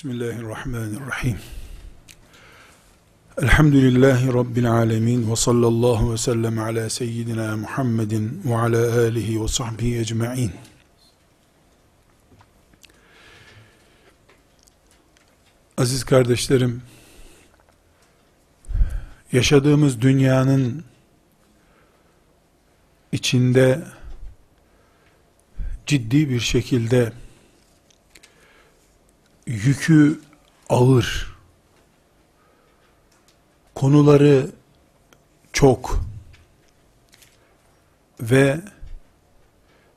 Bismillahirrahmanirrahim. Elhamdülillahi Rabbil alemin ve sallallahu ve sellem ala seyyidina Muhammedin ve ala alihi ve sahbihi ecma'in. Aziz kardeşlerim, yaşadığımız dünyanın içinde ciddi bir şekilde yükü ağır, konuları çok ve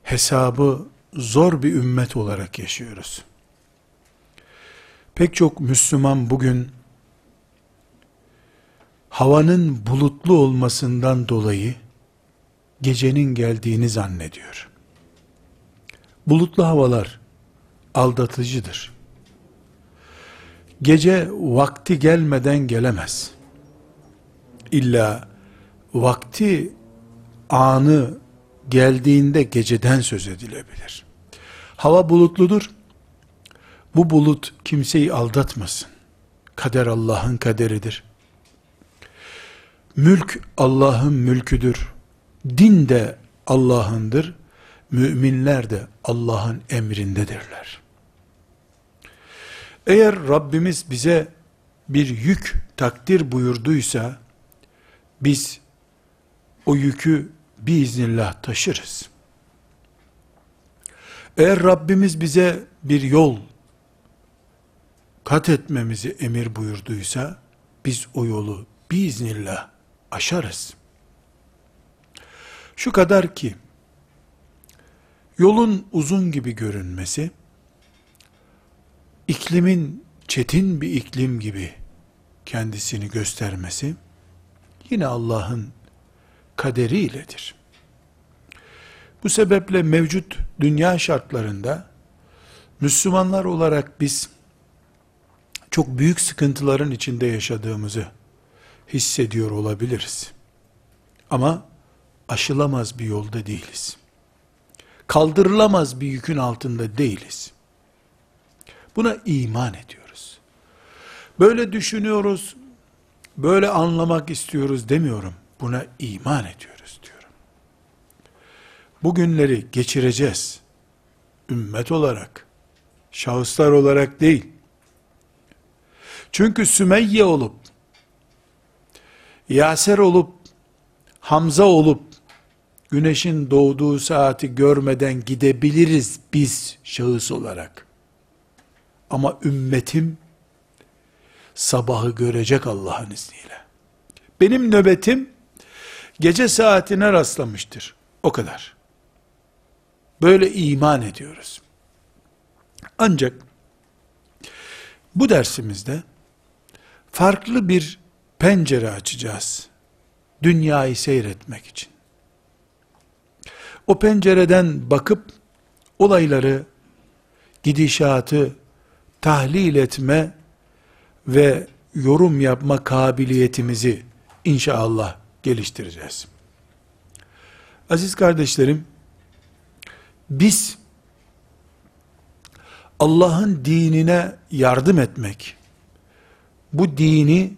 hesabı zor bir ümmet olarak yaşıyoruz. Pek çok Müslüman bugün havanın bulutlu olmasından dolayı gecenin geldiğini zannediyor. Bulutlu havalar aldatıcıdır. Gece vakti gelmeden gelemez. İlla vakti anı geldiğinde geceden söz edilebilir. Hava bulutludur. Bu bulut kimseyi aldatmasın. Kader Allah'ın kaderidir. Mülk Allah'ın mülküdür. Din de Allah'ındır. Müminler de Allah'ın emrindedirler. Eğer Rabbimiz bize bir yük takdir buyurduysa, biz o yükü biiznillah taşırız. Eğer Rabbimiz bize bir yol kat etmemizi emir buyurduysa, biz o yolu biiznillah aşarız. Şu kadar ki, yolun uzun gibi görünmesi, iklimin çetin bir iklim gibi kendisini göstermesi, yine Allah'ın kaderiyledir. Bu sebeple mevcut dünya şartlarında, Müslümanlar olarak biz, çok büyük sıkıntıların içinde yaşadığımızı hissediyor olabiliriz. Ama aşılamaz bir yolda değiliz. Kaldırılamaz bir yükün altında değiliz. Buna iman ediyoruz. Böyle düşünüyoruz, böyle anlamak istiyoruz demiyorum. Buna iman ediyoruz diyorum. Bu günleri geçireceğiz. Ümmet olarak, şahıslar olarak değil. Çünkü Sümeyye olup, Yaser olup, Hamza olup, güneşin doğduğu saati görmeden gidebiliriz biz şahıs olarak. Ama ümmetim sabahı görecek Allah'ın izniyle. Benim nöbetim gece saatine rastlamıştır. O kadar. Böyle iman ediyoruz. Ancak bu dersimizde farklı bir pencere açacağız. Dünyayı seyretmek için. O pencereden bakıp olayları, gidişatı tahlil etme ve yorum yapma kabiliyetimizi inşallah geliştireceğiz. Aziz kardeşlerim, biz Allah'ın dinine yardım etmek, bu dini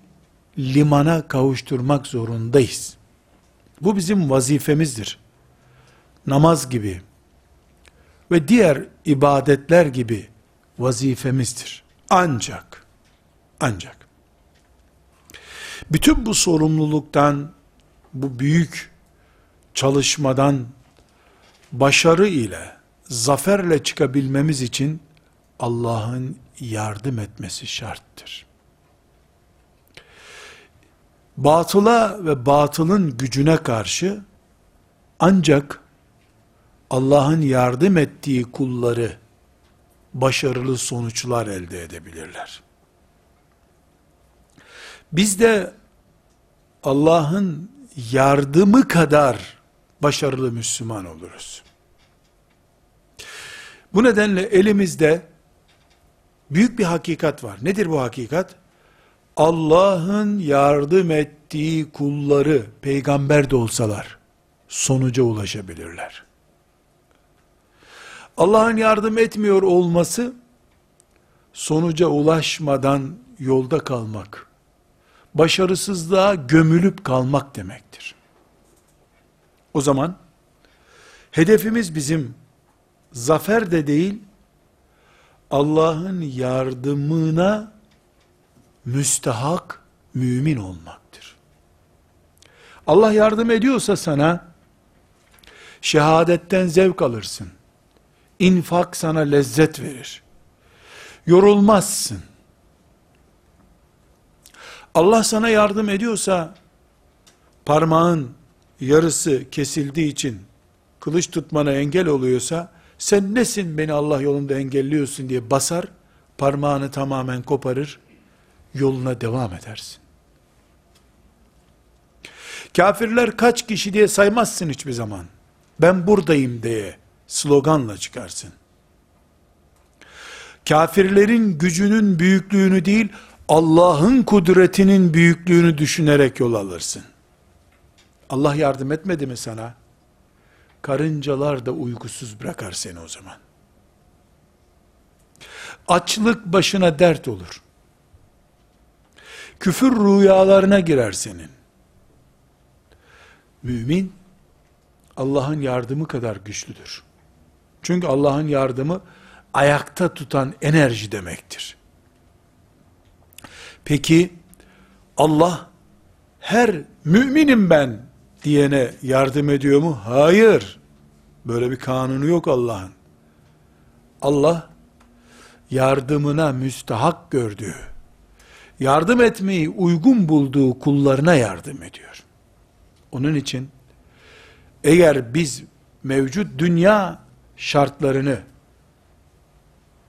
limana kavuşturmak zorundayız. Bu bizim vazifemizdir. Namaz gibi ve diğer ibadetler gibi vazifemizdir. Ancak, ancak, bütün bu sorumluluktan, bu büyük çalışmadan, başarı ile, zaferle çıkabilmemiz için, Allah'ın yardım etmesi şarttır. Batıla ve batılın gücüne karşı, ancak, Allah'ın yardım ettiği kulları, başarılı sonuçlar elde edebilirler. Biz de Allah'ın yardımı kadar başarılı Müslüman oluruz. Bu nedenle elimizde büyük bir hakikat var. Nedir bu hakikat? Allah'ın yardım ettiği kulları peygamber de olsalar sonuca ulaşabilirler. Allah'ın yardım etmiyor olması sonuca ulaşmadan yolda kalmak, başarısızlığa gömülüp kalmak demektir. O zaman hedefimiz bizim zafer de değil, Allah'ın yardımına müstahak mümin olmaktır. Allah yardım ediyorsa sana, şehadetten zevk alırsın. İnfak sana lezzet verir. Yorulmazsın. Allah sana yardım ediyorsa, parmağın yarısı kesildiği için, kılıç tutmana engel oluyorsa, sen nesin beni Allah yolunda engelliyorsun diye basar, parmağını tamamen koparır, yoluna devam edersin. Kafirler kaç kişi diye saymazsın hiçbir zaman. Ben buradayım diye sloganla çıkarsın. Kafirlerin gücünün büyüklüğünü değil, Allah'ın kudretinin büyüklüğünü düşünerek yol alırsın. Allah yardım etmedi mi sana? Karıncalar da uykusuz bırakar seni o zaman. Açlık başına dert olur. Küfür rüyalarına girer senin. Mümin, Allah'ın yardımı kadar güçlüdür. Çünkü Allah'ın yardımı, ayakta tutan enerji demektir. Peki, Allah, her müminim ben diyene yardım ediyor mu? Hayır. Böyle bir kanunu yok Allah'ın. Allah, yardımına müstahak gördüğü, yardım etmeyi uygun bulduğu kullarına yardım ediyor. Onun için, eğer biz mevcut dünya şartlarını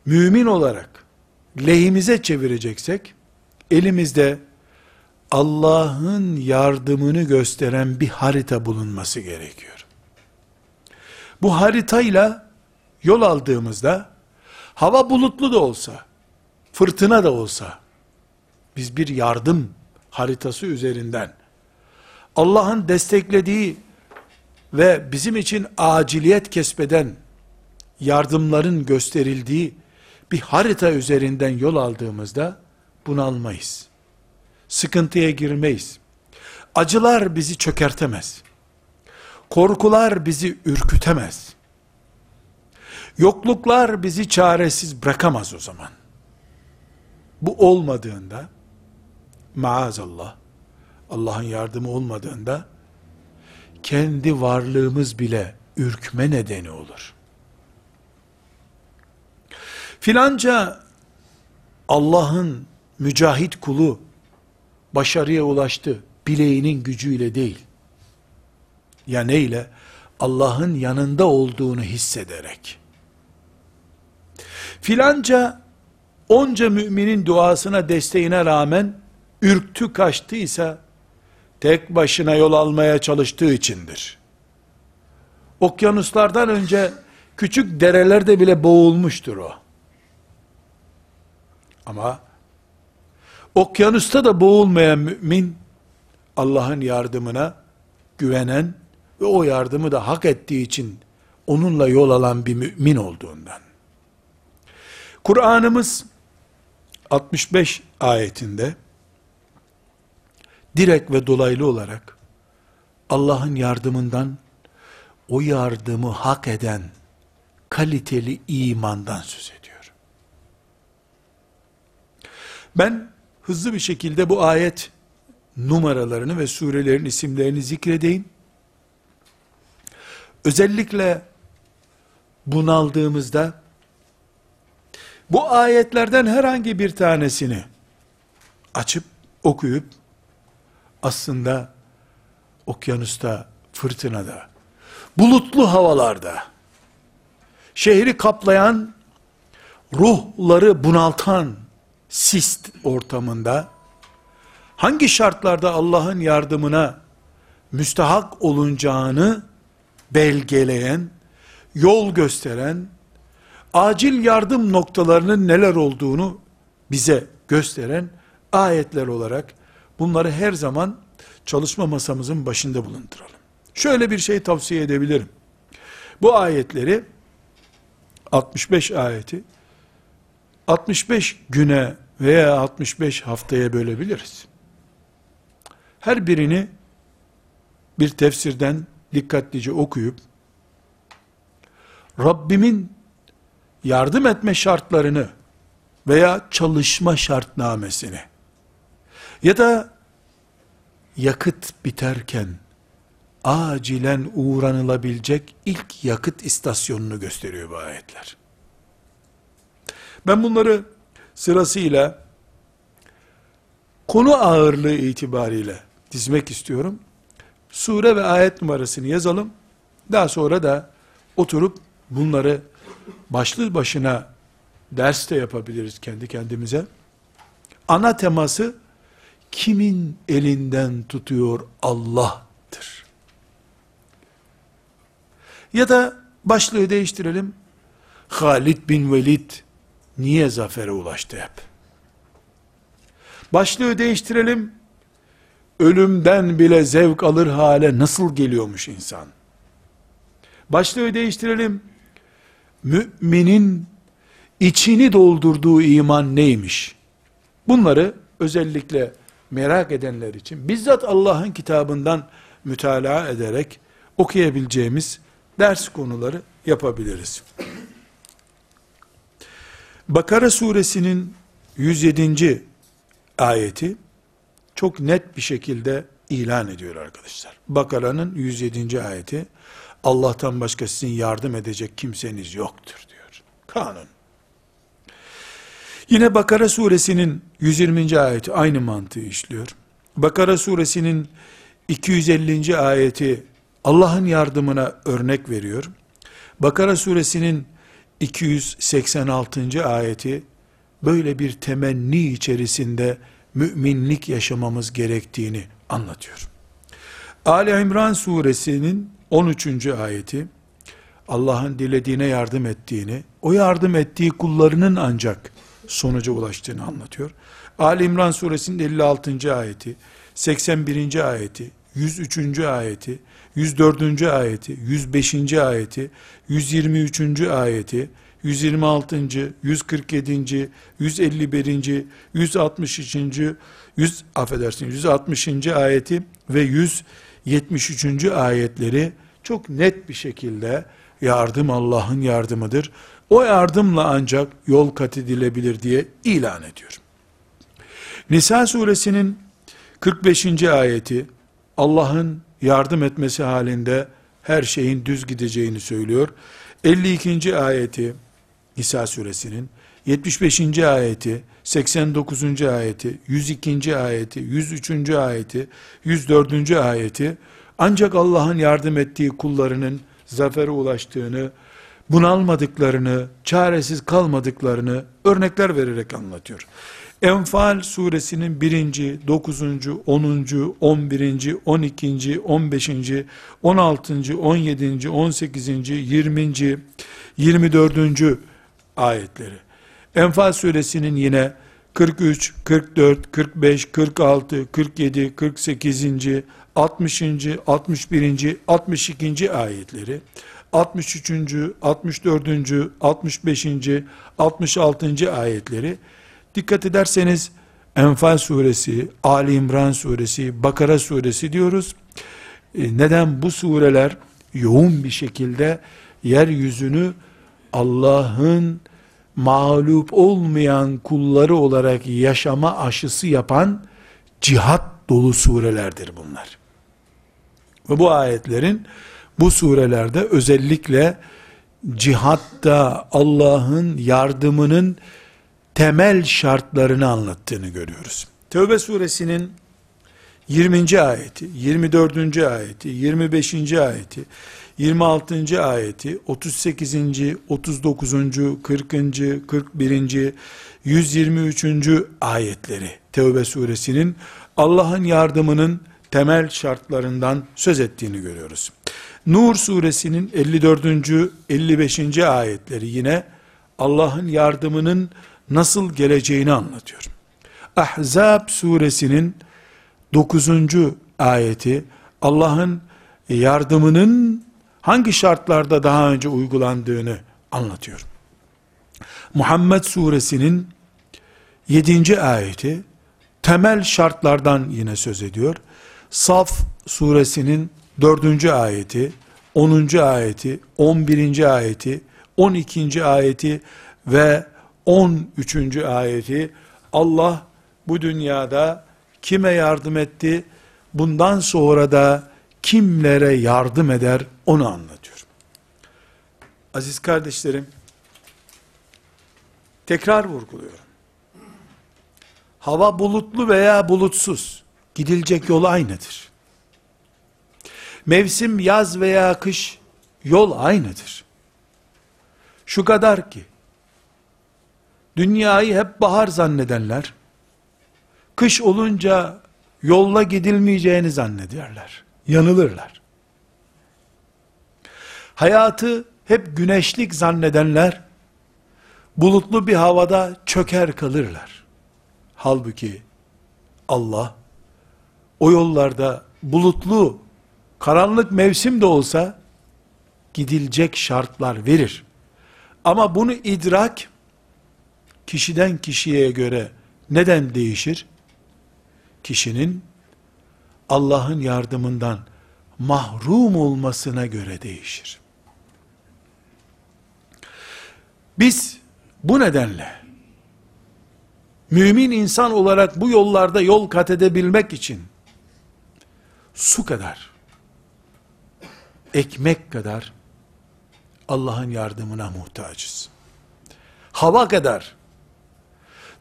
mümin olarak lehimize çevireceksek, elimizde Allah'ın yardımını gösteren bir harita bulunması gerekiyor. Bu haritayla yol aldığımızda, hava bulutlu da olsa, fırtına da olsa, biz bir yardım haritası üzerinden, Allah'ın desteklediği ve bizim için aciliyet kesbeden yardımların gösterildiği bir harita üzerinden yol aldığımızda bunalmayız. Sıkıntıya girmeyiz. Acılar bizi çökertemez. Korkular bizi ürkütemez. Yokluklar bizi çaresiz bırakamaz o zaman. Bu olmadığında maazallah Allah'ın yardımı olmadığında kendi varlığımız bile ürkme nedeni olur. Filanca Allah'ın mücahit kulu başarıya ulaştı bileğinin gücüyle değil. Ya neyle? Allah'ın yanında olduğunu hissederek. Filanca onca müminin duasına desteğine rağmen ürktü kaçtıysa tek başına yol almaya çalıştığı içindir. Okyanuslardan önce küçük derelerde bile boğulmuştur o. Ama okyanusta da boğulmayan mümin Allah'ın yardımına güvenen ve o yardımı da hak ettiği için onunla yol alan bir mümin olduğundan. Kur'an'ımız 65 ayetinde direkt ve dolaylı olarak Allah'ın yardımından o yardımı hak eden kaliteli imandan söz ediyor. Ben hızlı bir şekilde bu ayet numaralarını ve surelerin isimlerini zikredeyim. Özellikle bunaldığımızda bu ayetlerden herhangi bir tanesini açıp okuyup aslında okyanusta, fırtınada, bulutlu havalarda, şehri kaplayan, ruhları bunaltan sist ortamında, hangi şartlarda Allah'ın yardımına müstahak olunacağını belgeleyen, yol gösteren, acil yardım noktalarının neler olduğunu bize gösteren ayetler olarak bunları her zaman çalışma masamızın başında bulunduralım. Şöyle bir şey tavsiye edebilirim. Bu ayetleri 65 ayeti 65 güne veya 65 haftaya bölebiliriz. Her birini bir tefsirden dikkatlice okuyup Rabbimin yardım etme şartlarını veya çalışma şartnamesini ya da yakıt biterken acilen uğranılabilecek ilk yakıt istasyonunu gösteriyor bu ayetler. Ben bunları sırasıyla konu ağırlığı itibariyle dizmek istiyorum. Sure ve ayet numarasını yazalım. Daha sonra da oturup bunları başlı başına ders de yapabiliriz kendi kendimize. Ana teması kimin elinden tutuyor Allah'tır. Ya da başlığı değiştirelim. Halid bin Velid niye zafere ulaştı hep? Başlığı değiştirelim. Ölümden bile zevk alır hale nasıl geliyormuş insan? Başlığı değiştirelim. Müminin içini doldurduğu iman neymiş? Bunları özellikle merak edenler için bizzat Allah'ın kitabından mütalaa ederek okuyabileceğimiz ders konuları yapabiliriz. Bakara suresinin 107. ayeti çok net bir şekilde ilan ediyor arkadaşlar. Bakara'nın 107. ayeti Allah'tan başka sizin yardım edecek kimseniz yoktur diyor. Kanun. Yine Bakara suresinin 120. ayeti aynı mantığı işliyor. Bakara suresinin 250. ayeti Allah'ın yardımına örnek veriyor. Bakara suresinin 286. ayeti böyle bir temenni içerisinde müminlik yaşamamız gerektiğini anlatıyor. Ali İmran suresinin 13. ayeti Allah'ın dilediğine yardım ettiğini, o yardım ettiği kullarının ancak sonuca ulaştığını anlatıyor. Ali İmran suresinin 56. ayeti, 81. ayeti, 103. ayeti, 104. ayeti, 105. ayeti, 123. ayeti, 126. 147. 151. 163. 100 affedersin 160. ayeti ve 173. ayetleri çok net bir şekilde yardım Allah'ın yardımıdır. O yardımla ancak yol kat edilebilir diye ilan ediyor. Nisa suresinin 45. ayeti Allah'ın yardım etmesi halinde her şeyin düz gideceğini söylüyor. 52. ayeti Nisa suresinin 75. ayeti, 89. ayeti, 102. ayeti, 103. ayeti, 104. ayeti ancak Allah'ın yardım ettiği kullarının zafere ulaştığını, bunalmadıklarını, çaresiz kalmadıklarını örnekler vererek anlatıyor. Enfal suresinin 1. 9. 10. 11. 12. 15. 16. 17. 18. 20. 24. ayetleri. Enfal suresinin yine 43, 44, 45, 46, 47, 48. 60. 61. 62. ayetleri. 63. 64. 65. 66. ayetleri dikkat ederseniz Enfal suresi, Ali İmran suresi, Bakara suresi diyoruz. E, neden bu sureler yoğun bir şekilde yeryüzünü Allah'ın mağlup olmayan kulları olarak yaşama aşısı yapan cihat dolu surelerdir bunlar. Ve bu ayetlerin bu surelerde özellikle cihatta Allah'ın yardımının temel şartlarını anlattığını görüyoruz. Tevbe suresinin 20. ayeti, 24. ayeti, 25. ayeti, 26. ayeti, 38. 39. 40. 41. 123. ayetleri Tevbe suresinin Allah'ın yardımının temel şartlarından söz ettiğini görüyoruz. Nur suresinin 54. 55. ayetleri yine Allah'ın yardımının nasıl geleceğini anlatıyor. Ahzab suresinin 9. ayeti Allah'ın yardımının hangi şartlarda daha önce uygulandığını anlatıyor. Muhammed suresinin 7. ayeti temel şartlardan yine söz ediyor. Saf suresinin 4. ayeti, 10. ayeti, 11. ayeti, 12. ayeti ve 13. ayeti Allah bu dünyada kime yardım etti, bundan sonra da kimlere yardım eder onu anlatıyor. Aziz kardeşlerim, tekrar vurguluyorum. Hava bulutlu veya bulutsuz, gidilecek yol aynıdır. Mevsim yaz veya kış, yol aynıdır. Şu kadar ki, dünyayı hep bahar zannedenler, kış olunca yolla gidilmeyeceğini zannederler. Yanılırlar. Hayatı hep güneşlik zannedenler, bulutlu bir havada çöker kalırlar. Halbuki Allah, o yollarda bulutlu, karanlık mevsim de olsa, gidilecek şartlar verir. Ama bunu idrak, kişiden kişiye göre neden değişir? Kişinin Allah'ın yardımından mahrum olmasına göre değişir. Biz bu nedenle mümin insan olarak bu yollarda yol kat edebilmek için su kadar, ekmek kadar Allah'ın yardımına muhtacız. Hava kadar,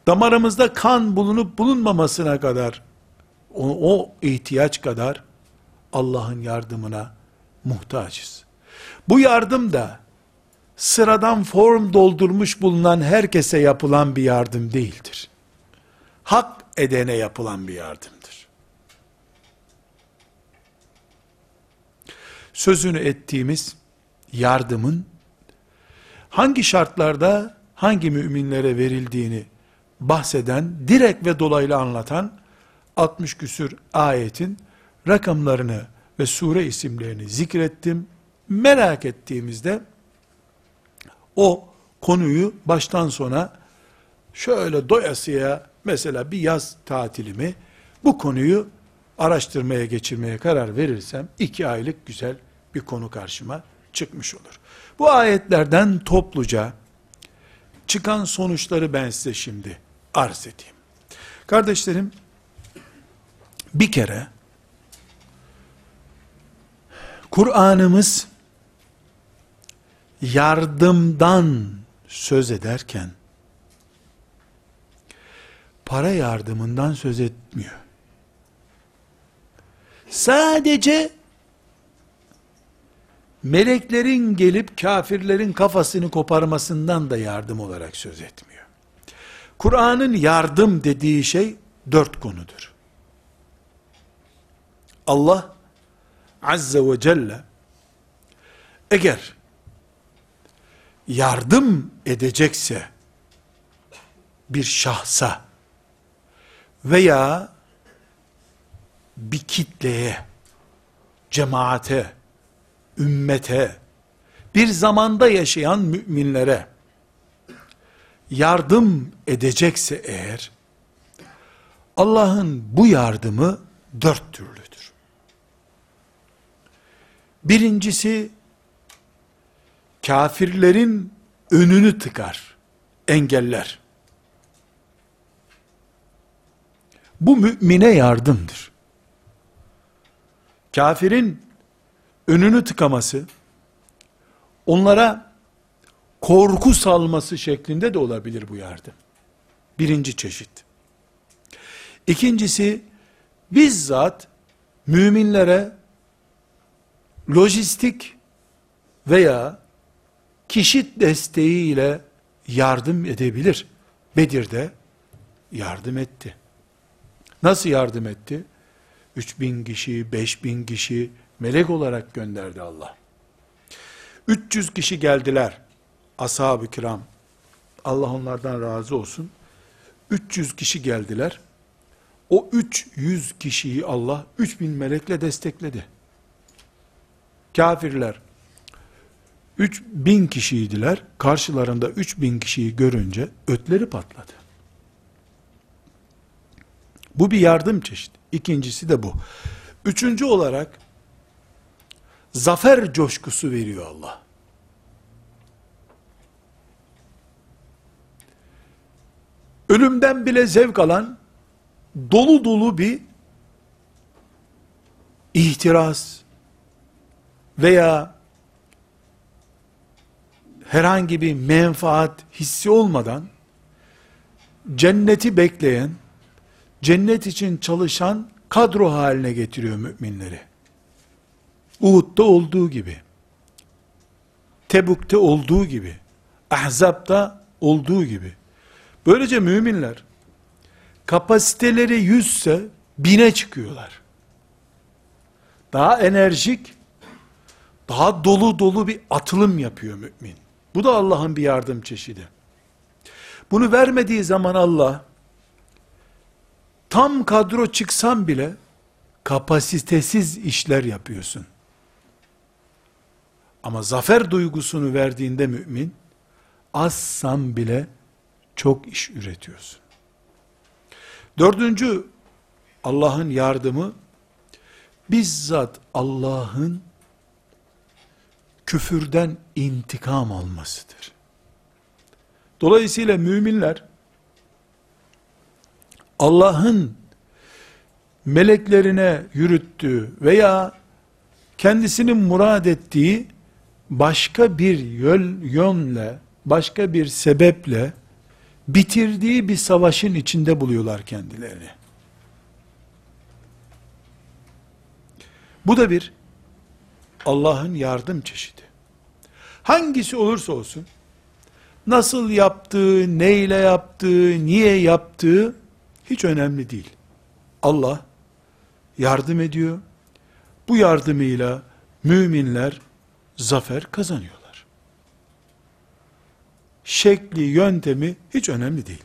damarımızda kan bulunup bulunmamasına kadar, o, o ihtiyaç kadar Allah'ın yardımına muhtacız. Bu yardım da sıradan form doldurmuş bulunan herkese yapılan bir yardım değildir. Hak edene yapılan bir yardımdır. Sözünü ettiğimiz yardımın hangi şartlarda hangi müminlere verildiğini bahseden, direkt ve dolaylı anlatan 60 küsür ayetin rakamlarını ve sure isimlerini zikrettim. Merak ettiğimizde o konuyu baştan sona şöyle doyasıya mesela bir yaz tatilimi bu konuyu araştırmaya geçirmeye karar verirsem iki aylık güzel bir konu karşıma çıkmış olur. Bu ayetlerden topluca çıkan sonuçları ben size şimdi arz edeyim. Kardeşlerim, bir kere Kur'an'ımız yardımdan söz ederken para yardımından söz etmiyor. Sadece meleklerin gelip kafirlerin kafasını koparmasından da yardım olarak söz etmiyor. Kur'an'ın yardım dediği şey dört konudur. Allah Azze ve Celle eğer yardım edecekse bir şahsa veya bir kitleye, cemaate, ümmete, bir zamanda yaşayan müminlere yardım edecekse eğer, Allah'ın bu yardımı dört türlüdür. Birincisi, kafirlerin önünü tıkar, engeller. Bu mümine yardımdır. Kafirin önünü tıkaması, onlara korku salması şeklinde de olabilir bu yardım. Birinci çeşit. İkincisi, bizzat müminlere lojistik veya kişi desteğiyle yardım edebilir. Bedir'de yardım etti. Nasıl yardım etti? 3000 kişi, 5000 kişi melek olarak gönderdi Allah. 300 kişi geldiler. Ashab-ı kiram. Allah onlardan razı olsun. 300 kişi geldiler. O 300 kişiyi Allah 3000 melekle destekledi. Kafirler 3000 kişiydiler. Karşılarında 3000 kişiyi görünce ötleri patladı. Bu bir yardım çeşidi. İkincisi de bu. Üçüncü olarak zafer coşkusu veriyor Allah. Ölümden bile zevk alan dolu dolu bir ihtiras veya herhangi bir menfaat hissi olmadan cenneti bekleyen, cennet için çalışan kadro haline getiriyor müminleri. Uhud'da olduğu gibi, Tebuk'te olduğu gibi, Ahzab'da olduğu gibi. Böylece müminler kapasiteleri yüzse bine çıkıyorlar. Daha enerjik, daha dolu dolu bir atılım yapıyor mümin. Bu da Allah'ın bir yardım çeşidi. Bunu vermediği zaman Allah, tam kadro çıksan bile, kapasitesiz işler yapıyorsun. Ama zafer duygusunu verdiğinde mümin, azsan bile çok iş üretiyorsun. Dördüncü, Allah'ın yardımı, bizzat Allah'ın küfürden intikam almasıdır. Dolayısıyla müminler Allah'ın meleklerine yürüttüğü veya kendisinin murad ettiği başka bir yönle, başka bir sebeple bitirdiği bir savaşın içinde buluyorlar kendilerini. Bu da bir Allah'ın yardım çeşidi. Hangisi olursa olsun, nasıl yaptığı, neyle yaptığı, niye yaptığı hiç önemli değil. Allah yardım ediyor. Bu yardımıyla müminler zafer kazanıyorlar. Şekli, yöntemi hiç önemli değil.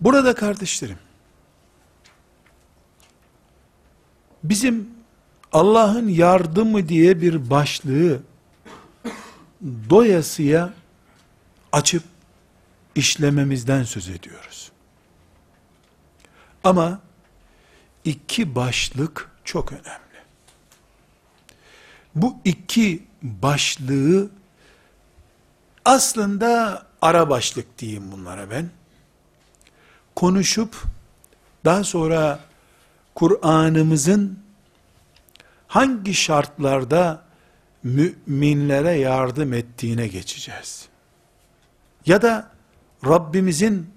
Burada kardeşlerim, bizim Allah'ın yardımı diye bir başlığı doyasıya açıp işlememizden söz ediyoruz. Ama iki başlık çok önemli. Bu iki başlığı aslında ara başlık diyeyim bunlara ben. Konuşup daha sonra Kur'an'ımızın hangi şartlarda müminlere yardım ettiğine geçeceğiz. Ya da Rabbimizin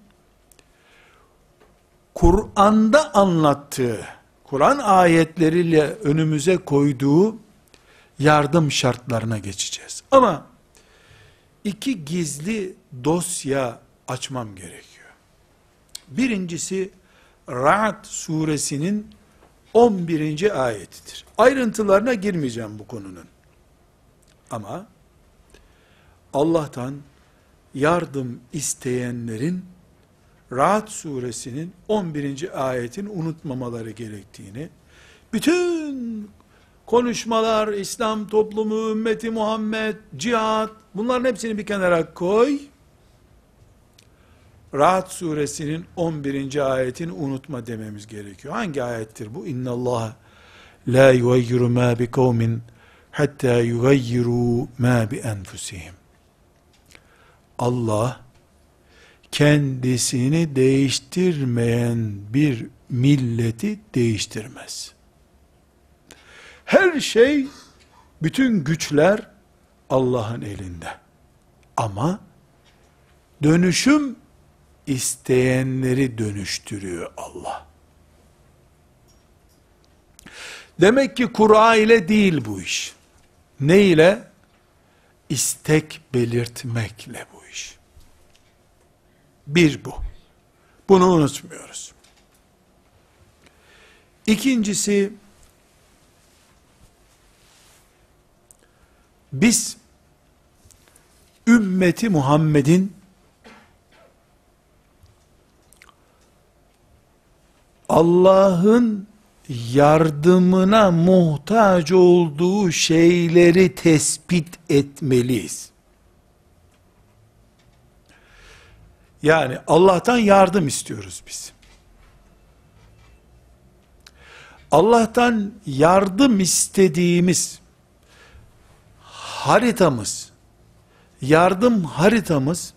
Kur'an'da anlattığı, Kur'an ayetleriyle önümüze koyduğu yardım şartlarına geçeceğiz. Ama iki gizli dosya açmam gerekiyor. Birincisi Ra'd suresinin 11. ayetidir. Ayrıntılarına girmeyeceğim bu konunun. Ama Allah'tan yardım isteyenlerin Rahat suresinin 11. ayetin unutmamaları gerektiğini, bütün konuşmalar, İslam toplumu, ümmeti Muhammed, cihat, bunların hepsini bir kenara koy, Rahat suresinin 11. ayetini unutma dememiz gerekiyor. Hangi ayettir bu? İnna Allah la yugayyiru ma bi kavmin hatta yugayyiru ma bi enfusihim. Allah kendisini değiştirmeyen bir milleti değiştirmez. Her şey, bütün güçler Allah'ın elinde. Ama dönüşüm isteyenleri dönüştürüyor Allah. Demek ki Kur'a ile değil bu iş. Ne ile? İstek belirtmekle bu iş. Bir bu. Bunu unutmuyoruz. İkincisi, biz ümmeti Muhammed'in Allah'ın yardımına muhtaç olduğu şeyleri tespit etmeliyiz. Yani Allah'tan yardım istiyoruz biz. Allah'tan yardım istediğimiz haritamız, yardım haritamız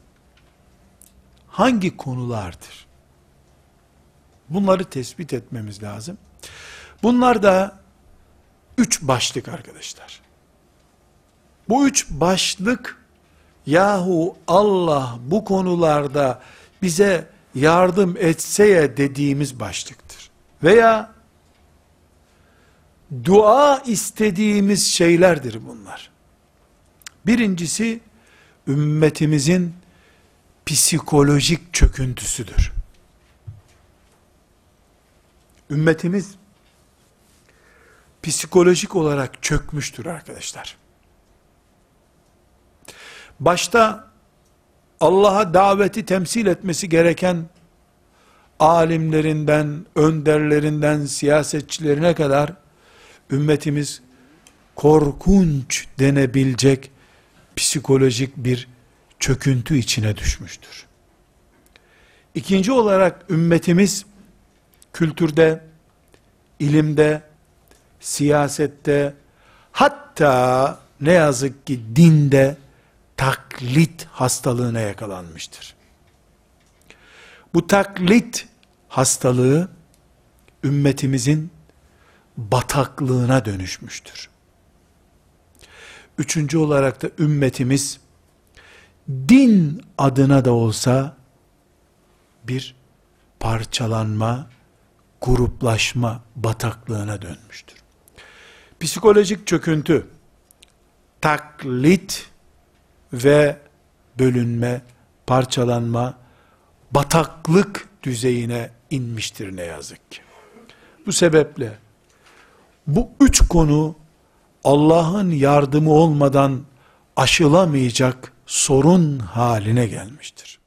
hangi konulardır? Bunları tespit etmemiz lazım. Bunlar da üç başlık arkadaşlar. Bu üç başlık yahu Allah bu konularda bize yardım etseye dediğimiz başlıktır. Veya dua istediğimiz şeylerdir bunlar. Birincisi ümmetimizin psikolojik çöküntüsüdür. Ümmetimiz psikolojik olarak çökmüştür arkadaşlar. Başta Allah'a daveti temsil etmesi gereken alimlerinden, önderlerinden, siyasetçilerine kadar ümmetimiz korkunç denebilecek psikolojik bir çöküntü içine düşmüştür. İkinci olarak ümmetimiz kültürde, ilimde, siyasette, hatta ne yazık ki dinde taklit hastalığına yakalanmıştır. Bu taklit hastalığı ümmetimizin bataklığına dönüşmüştür. Üçüncü olarak da ümmetimiz din adına da olsa bir parçalanma, gruplaşma bataklığına dönmüştür. Psikolojik çöküntü, taklit ve bölünme, parçalanma, bataklık düzeyine inmiştir ne yazık ki. Bu sebeple bu üç konu Allah'ın yardımı olmadan aşılamayacak sorun haline gelmiştir.